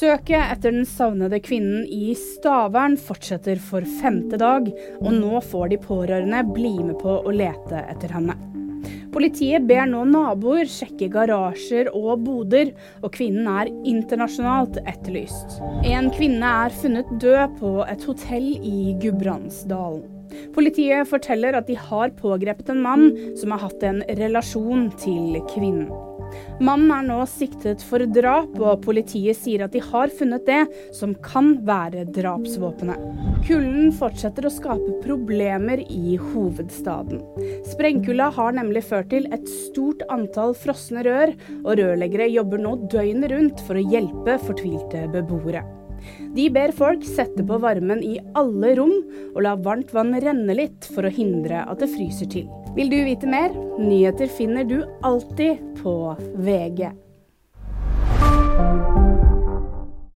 Søket etter den savnede kvinnen i Stavern fortsetter for femte dag, og nå får de pårørende bli med på å lete etter henne. Politiet ber nå naboer sjekke garasjer og boder, og kvinnen er internasjonalt etterlyst. En kvinne er funnet død på et hotell i Gudbrandsdalen. Politiet forteller at de har pågrepet en mann som har hatt en relasjon til kvinnen. Mannen er nå siktet for drap, og politiet sier at de har funnet det som kan være drapsvåpenet. Kulden fortsetter å skape problemer i hovedstaden. Sprengkulda har nemlig ført til et stort antall frosne rør, og rørleggere jobber nå døgnet rundt for å hjelpe fortvilte beboere. De ber folk sette på varmen i alle rom og la varmt vann renne litt for å hindre at det fryser til. Vil du vite mer? Nyheter finner du alltid på VG.